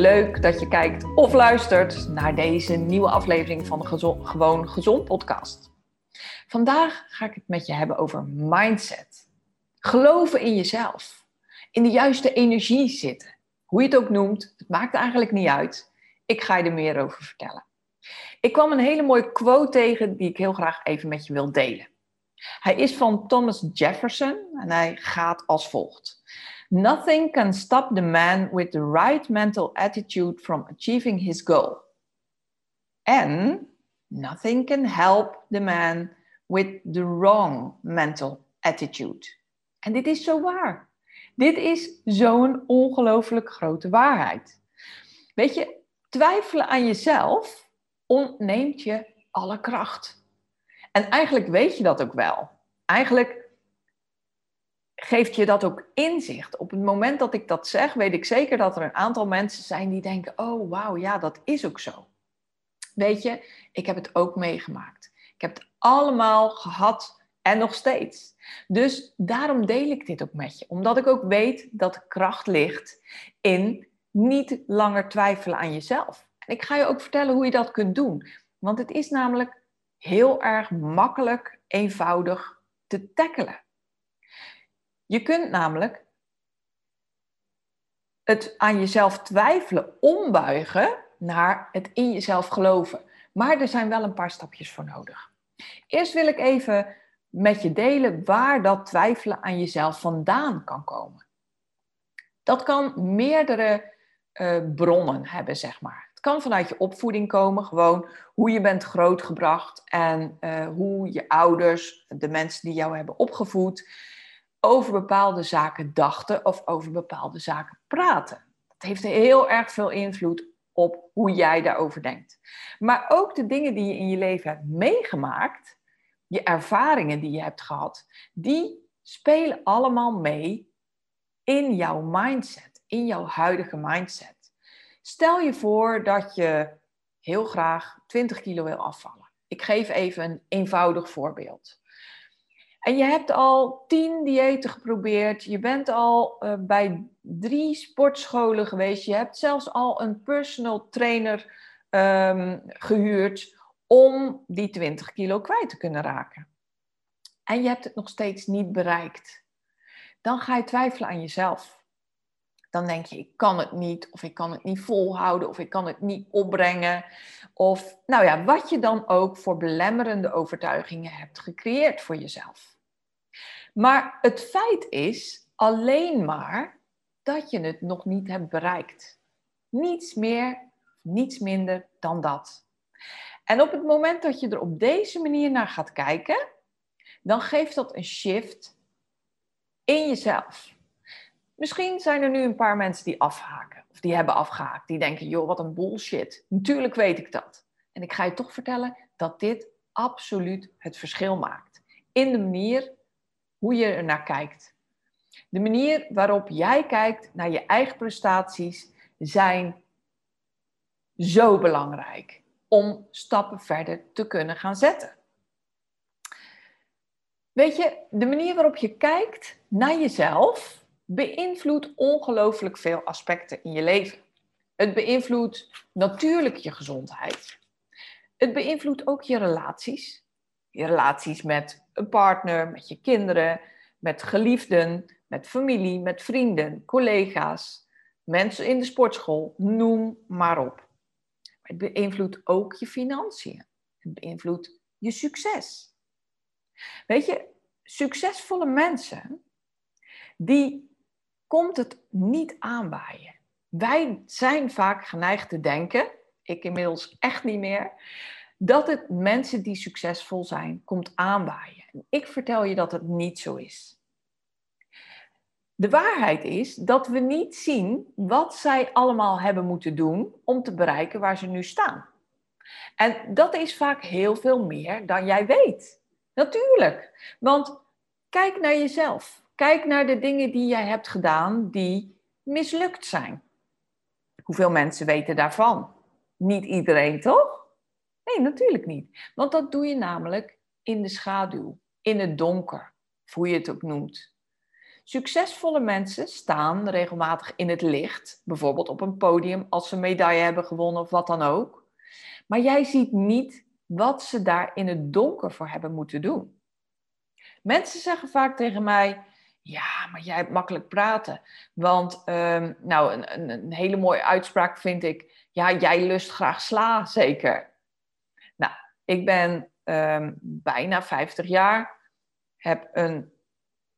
Leuk dat je kijkt of luistert naar deze nieuwe aflevering van de Gewoon Gezond podcast. Vandaag ga ik het met je hebben over mindset. Geloven in jezelf. In de juiste energie zitten. Hoe je het ook noemt, het maakt eigenlijk niet uit. Ik ga je er meer over vertellen. Ik kwam een hele mooie quote tegen die ik heel graag even met je wil delen. Hij is van Thomas Jefferson en hij gaat als volgt. Nothing can stop the man with the right mental attitude from achieving his goal. And nothing can help the man with the wrong mental attitude. En dit is zo waar. Dit is zo'n ongelooflijk grote waarheid. Weet je, twijfelen aan jezelf ontneemt je alle kracht. En eigenlijk weet je dat ook wel. Eigenlijk geeft je dat ook inzicht. Op het moment dat ik dat zeg, weet ik zeker dat er een aantal mensen zijn die denken: oh wauw, ja, dat is ook zo. Weet je, ik heb het ook meegemaakt. Ik heb het allemaal gehad en nog steeds. Dus daarom deel ik dit ook met je, omdat ik ook weet dat de kracht ligt in niet langer twijfelen aan jezelf. En ik ga je ook vertellen hoe je dat kunt doen, want het is namelijk heel erg makkelijk, eenvoudig te tackelen. Je kunt namelijk het aan jezelf twijfelen ombuigen naar het in jezelf geloven. Maar er zijn wel een paar stapjes voor nodig. Eerst wil ik even met je delen waar dat twijfelen aan jezelf vandaan kan komen. Dat kan meerdere uh, bronnen hebben, zeg maar. Het kan vanuit je opvoeding komen, gewoon hoe je bent grootgebracht en uh, hoe je ouders, de mensen die jou hebben opgevoed, over bepaalde zaken dachten of over bepaalde zaken praten. Dat heeft heel erg veel invloed op hoe jij daarover denkt. Maar ook de dingen die je in je leven hebt meegemaakt, je ervaringen die je hebt gehad, die spelen allemaal mee in jouw mindset, in jouw huidige mindset. Stel je voor dat je heel graag 20 kilo wil afvallen. Ik geef even een eenvoudig voorbeeld. En je hebt al tien diëten geprobeerd. Je bent al uh, bij drie sportscholen geweest. Je hebt zelfs al een personal trainer um, gehuurd om die 20 kilo kwijt te kunnen raken. En je hebt het nog steeds niet bereikt. Dan ga je twijfelen aan jezelf. Dan denk je, ik kan het niet, of ik kan het niet volhouden, of ik kan het niet opbrengen. Of nou ja, wat je dan ook voor belemmerende overtuigingen hebt gecreëerd voor jezelf. Maar het feit is alleen maar dat je het nog niet hebt bereikt. Niets meer, niets minder dan dat. En op het moment dat je er op deze manier naar gaat kijken, dan geeft dat een shift in jezelf. Misschien zijn er nu een paar mensen die afhaken, of die hebben afgehaakt, die denken, joh, wat een bullshit. Natuurlijk weet ik dat. En ik ga je toch vertellen dat dit absoluut het verschil maakt. In de manier hoe je er naar kijkt. De manier waarop jij kijkt naar je eigen prestaties zijn zo belangrijk om stappen verder te kunnen gaan zetten. Weet je, de manier waarop je kijkt naar jezelf beïnvloedt ongelooflijk veel aspecten in je leven. Het beïnvloedt natuurlijk je gezondheid. Het beïnvloedt ook je relaties. Je relaties met een partner, met je kinderen, met geliefden, met familie, met vrienden, collega's, mensen in de sportschool, noem maar op. Het beïnvloedt ook je financiën. Het beïnvloedt je succes. Weet je, succesvolle mensen, die komt het niet aanwaaien. Wij zijn vaak geneigd te denken, ik inmiddels echt niet meer, dat het mensen die succesvol zijn komt aanwaaien. Ik vertel je dat het niet zo is. De waarheid is dat we niet zien wat zij allemaal hebben moeten doen om te bereiken waar ze nu staan. En dat is vaak heel veel meer dan jij weet. Natuurlijk. Want kijk naar jezelf. Kijk naar de dingen die jij hebt gedaan die mislukt zijn. Hoeveel mensen weten daarvan? Niet iedereen, toch? Nee, natuurlijk niet. Want dat doe je namelijk in de schaduw, in het donker, hoe je het ook noemt. Succesvolle mensen staan regelmatig in het licht, bijvoorbeeld op een podium als ze medaille hebben gewonnen of wat dan ook. Maar jij ziet niet wat ze daar in het donker voor hebben moeten doen. Mensen zeggen vaak tegen mij: Ja, maar jij hebt makkelijk praten. Want, um, nou, een, een, hele mooie uitspraak vind ik: Ja, jij lust graag sla, zeker. Nou, ik ben um, bijna 50 jaar, heb een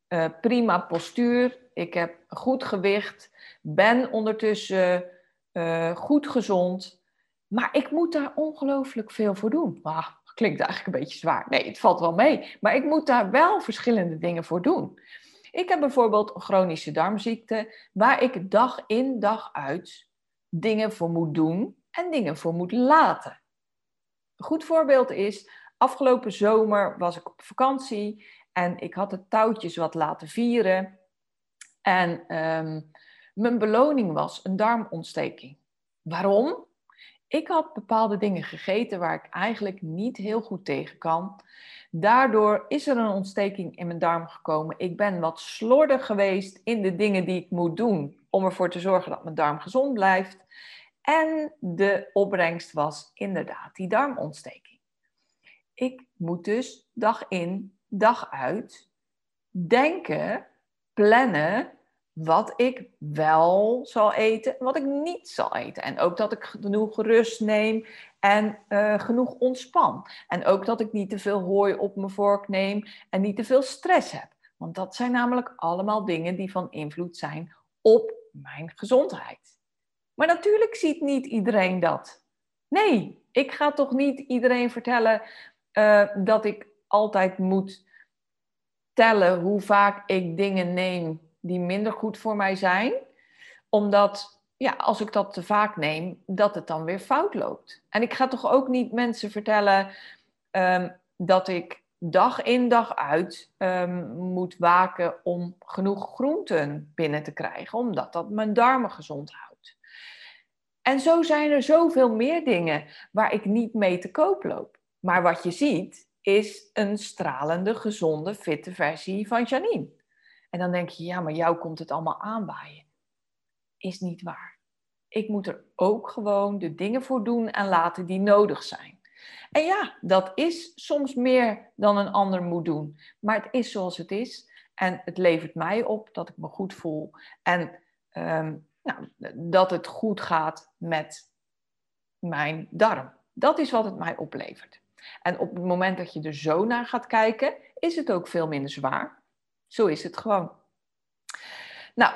uh, prima postuur, ik heb goed gewicht, ben ondertussen uh, goed gezond. Maar ik moet daar ongelooflijk veel voor doen. Ah, klinkt eigenlijk een beetje zwaar. Nee, het valt wel mee. Maar ik moet daar wel verschillende dingen voor doen. Ik heb bijvoorbeeld chronische darmziekte, waar ik dag in dag uit dingen voor moet doen en dingen voor moet laten. Een goed voorbeeld is, afgelopen zomer was ik op vakantie en ik had de touwtjes wat laten vieren. En um, mijn beloning was een darmontsteking. Waarom? Ik had bepaalde dingen gegeten waar ik eigenlijk niet heel goed tegen kan. Daardoor is er een ontsteking in mijn darm gekomen. Ik ben wat slordig geweest in de dingen die ik moet doen om ervoor te zorgen dat mijn darm gezond blijft. En de opbrengst was inderdaad die darmontsteking. Ik moet dus dag in, dag uit denken, plannen wat ik wel zal eten en wat ik niet zal eten. En ook dat ik genoeg rust neem en uh, genoeg ontspan. En ook dat ik niet te veel hooi op mijn vork neem en niet te veel stress heb. Want dat zijn namelijk allemaal dingen die van invloed zijn op mijn gezondheid. Maar natuurlijk ziet niet iedereen dat. Nee, ik ga toch niet iedereen vertellen uh, dat ik altijd moet tellen hoe vaak ik dingen neem die minder goed voor mij zijn. Omdat, ja, als ik dat te vaak neem, dat het dan weer fout loopt. En ik ga toch ook niet mensen vertellen um, dat ik dag in dag uit um, moet waken om genoeg groenten binnen te krijgen, omdat dat mijn darmen gezond houdt. En zo zijn er zoveel meer dingen waar ik niet mee te koop loop. Maar wat je ziet, is een stralende, gezonde, fitte versie van Janine. En dan denk je, ja, maar jou komt het allemaal aanwaaien. Is niet waar. Ik moet er ook gewoon de dingen voor doen en laten die nodig zijn. En ja, dat is soms meer dan een ander moet doen. Maar het is zoals het is. En het levert mij op dat ik me goed voel. En um, nou, dat het goed gaat met mijn darm. Dat is wat het mij oplevert. En op het moment dat je er zo naar gaat kijken, is het ook veel minder zwaar. Zo is het gewoon. Nou,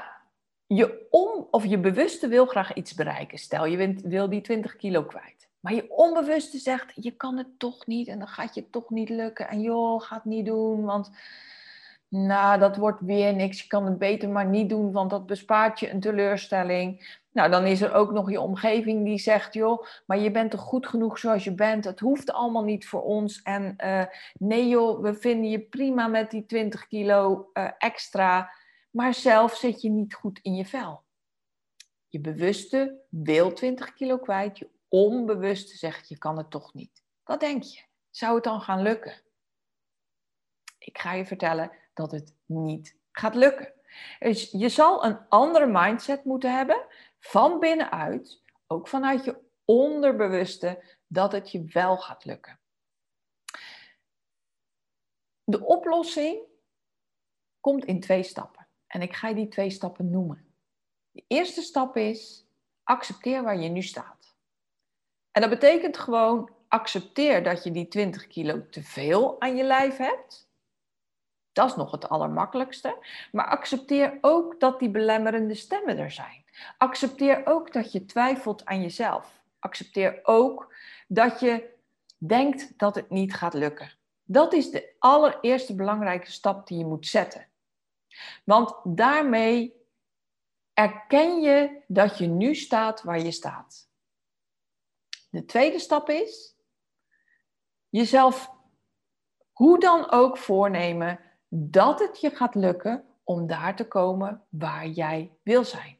je om of je bewuste wil graag iets bereiken. Stel, je wil die 20 kilo kwijt. Maar je onbewuste zegt, je kan het toch niet en dan gaat je toch niet lukken. En joh, ga het niet doen, want nou, dat wordt weer niks. Je kan het beter maar niet doen, want dat bespaart je een teleurstelling. Nou, dan is er ook nog je omgeving die zegt, joh, maar je bent toch goed genoeg zoals je bent. Het hoeft allemaal niet voor ons. En uh, nee joh, we vinden je prima met die 20 kilo uh, extra. Maar zelf zit je niet goed in je vel. Je bewuste wil 20 kilo kwijt. Je onbewuste zegt, je kan het toch niet. Wat denk je? Zou het dan gaan lukken? Ik ga je vertellen dat het niet gaat lukken. Dus je zal een andere mindset moeten hebben van binnenuit, ook vanuit je onderbewuste, dat het je wel gaat lukken. De oplossing komt in twee stappen. En ik ga die twee stappen noemen. De eerste stap is accepteer waar je nu staat. En dat betekent gewoon accepteer dat je die 20 kilo te veel aan je lijf hebt. Dat is nog het allermakkelijkste. Maar accepteer ook dat die belemmerende stemmen er zijn. Accepteer ook dat je twijfelt aan jezelf. Accepteer ook dat je denkt dat het niet gaat lukken. Dat is de allereerste belangrijke stap die je moet zetten. Want daarmee erken je dat je nu staat waar je staat. De tweede stap is jezelf hoe dan ook voornemen dat het je gaat lukken om daar te komen waar jij wil zijn.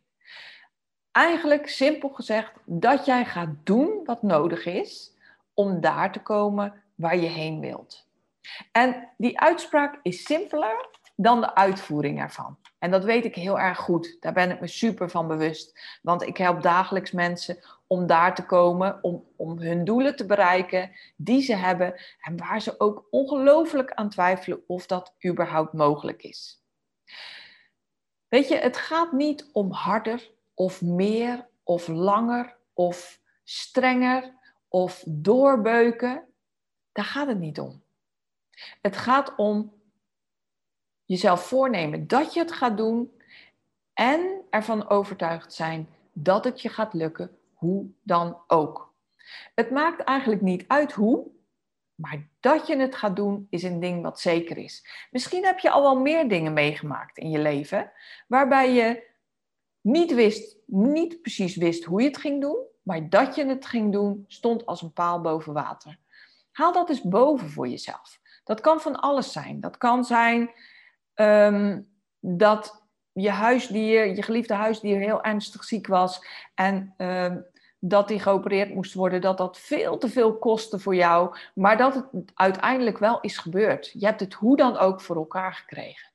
Eigenlijk simpel gezegd dat jij gaat doen wat nodig is om daar te komen waar je heen wilt. En die uitspraak is simpeler dan de uitvoering ervan. En dat weet ik heel erg goed. Daar ben ik me super van bewust. Want ik help dagelijks mensen om daar te komen, om, om hun doelen te bereiken die ze hebben en waar ze ook ongelooflijk aan twijfelen of dat überhaupt mogelijk is. Weet je, het gaat niet om harder of meer of langer of strenger of doorbeuken. Daar gaat het niet om. Het gaat om jezelf voornemen dat je het gaat doen en ervan overtuigd zijn dat het je gaat lukken, hoe dan ook. Het maakt eigenlijk niet uit hoe, maar dat je het gaat doen is een ding wat zeker is. Misschien heb je al wel meer dingen meegemaakt in je leven waarbij je niet wist, niet precies wist hoe je het ging doen, maar dat je het ging doen stond als een paal boven water. Haal dat eens boven voor jezelf. Dat kan van alles zijn. Dat kan zijn Ehm, dat je huisdier, je geliefde huisdier, heel ernstig ziek was en ehm, dat die geopereerd moest worden, dat dat veel te veel kostte voor jou, maar dat het uiteindelijk wel is gebeurd. Je hebt het hoe dan ook voor elkaar gekregen.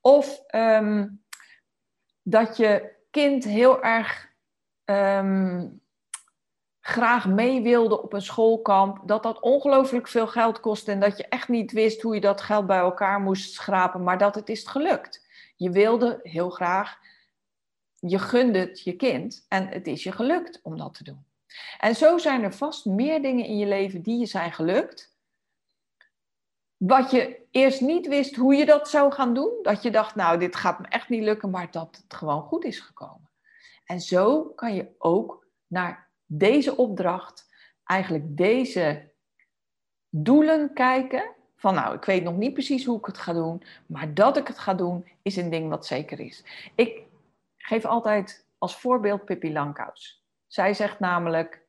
Of ehm, dat je kind heel erg graag mee wilde op een schoolkamp, dat dat ongelooflijk veel geld kostte en dat je echt niet wist hoe je dat geld bij elkaar moest schrapen, maar dat het is gelukt. Je wilde heel graag, je gunde het je kind en het is je gelukt om dat te doen. En zo zijn er vast meer dingen in je leven die je zijn gelukt, wat je eerst niet wist hoe je dat zou gaan doen. Dat je dacht, nou, dit gaat me echt niet lukken, maar dat het gewoon goed is gekomen. En zo kan je ook naar deze opdracht, eigenlijk deze doelen kijken. Van nou, ik weet nog niet precies hoe ik het ga doen, maar dat ik het ga doen is een ding wat zeker is. Ik geef altijd als voorbeeld Pippi Langkous. Zij zegt namelijk,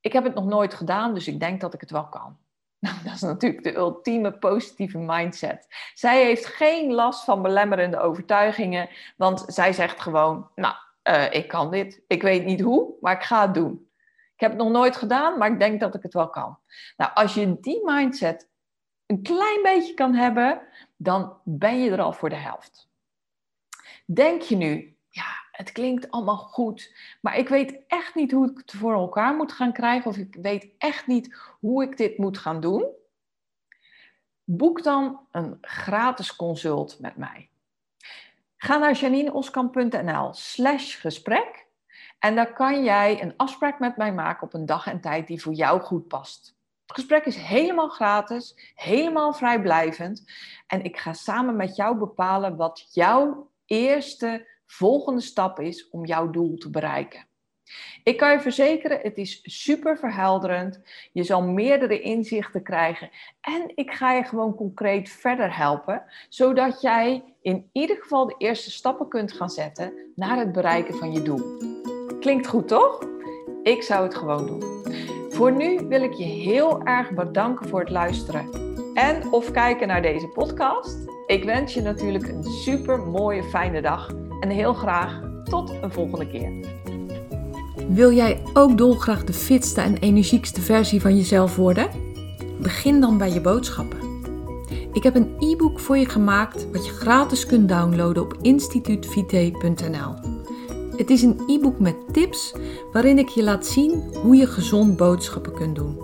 ik heb het nog nooit gedaan, dus ik denk dat ik het wel kan. Nou, dat is natuurlijk de ultieme positieve mindset. Zij heeft geen last van belemmerende overtuigingen, want zij zegt gewoon, nou, uh, ik kan dit. Ik weet niet hoe, maar ik ga het doen. Ik heb het nog nooit gedaan, maar ik denk dat ik het wel kan. Nou, als je die mindset een klein beetje kan hebben, dan ben je er al voor de helft. Denk je nu, ja, het klinkt allemaal goed, maar ik weet echt niet hoe ik het voor elkaar moet gaan krijgen of ik weet echt niet hoe ik dit moet gaan doen? Boek dan een gratis consult met mij. Ga naar janineoskamp.nl slash gesprek en dan kan jij een afspraak met mij maken op een dag en tijd die voor jou goed past. Het gesprek is helemaal gratis, helemaal vrijblijvend. En ik ga samen met jou bepalen wat jouw eerste volgende stap is om jouw doel te bereiken. Ik kan je verzekeren, het is super verhelderend. Je zal meerdere inzichten krijgen. En ik ga je gewoon concreet verder helpen, zodat jij in ieder geval de eerste stappen kunt gaan zetten naar het bereiken van je doel. Klinkt goed, toch? Ik zou het gewoon doen. Voor nu wil ik je heel erg bedanken voor het luisteren en of kijken naar deze podcast. Ik wens je natuurlijk een super mooie, fijne dag en heel graag tot een volgende keer. Wil jij ook dolgraag de fitste en energiekste versie van jezelf worden? Begin dan bij je boodschappen. Ik heb een e-book voor je gemaakt wat je gratis kunt downloaden op instituutvite.nl. Het is een e-book met tips waarin ik je laat zien hoe je gezond boodschappen kunt doen.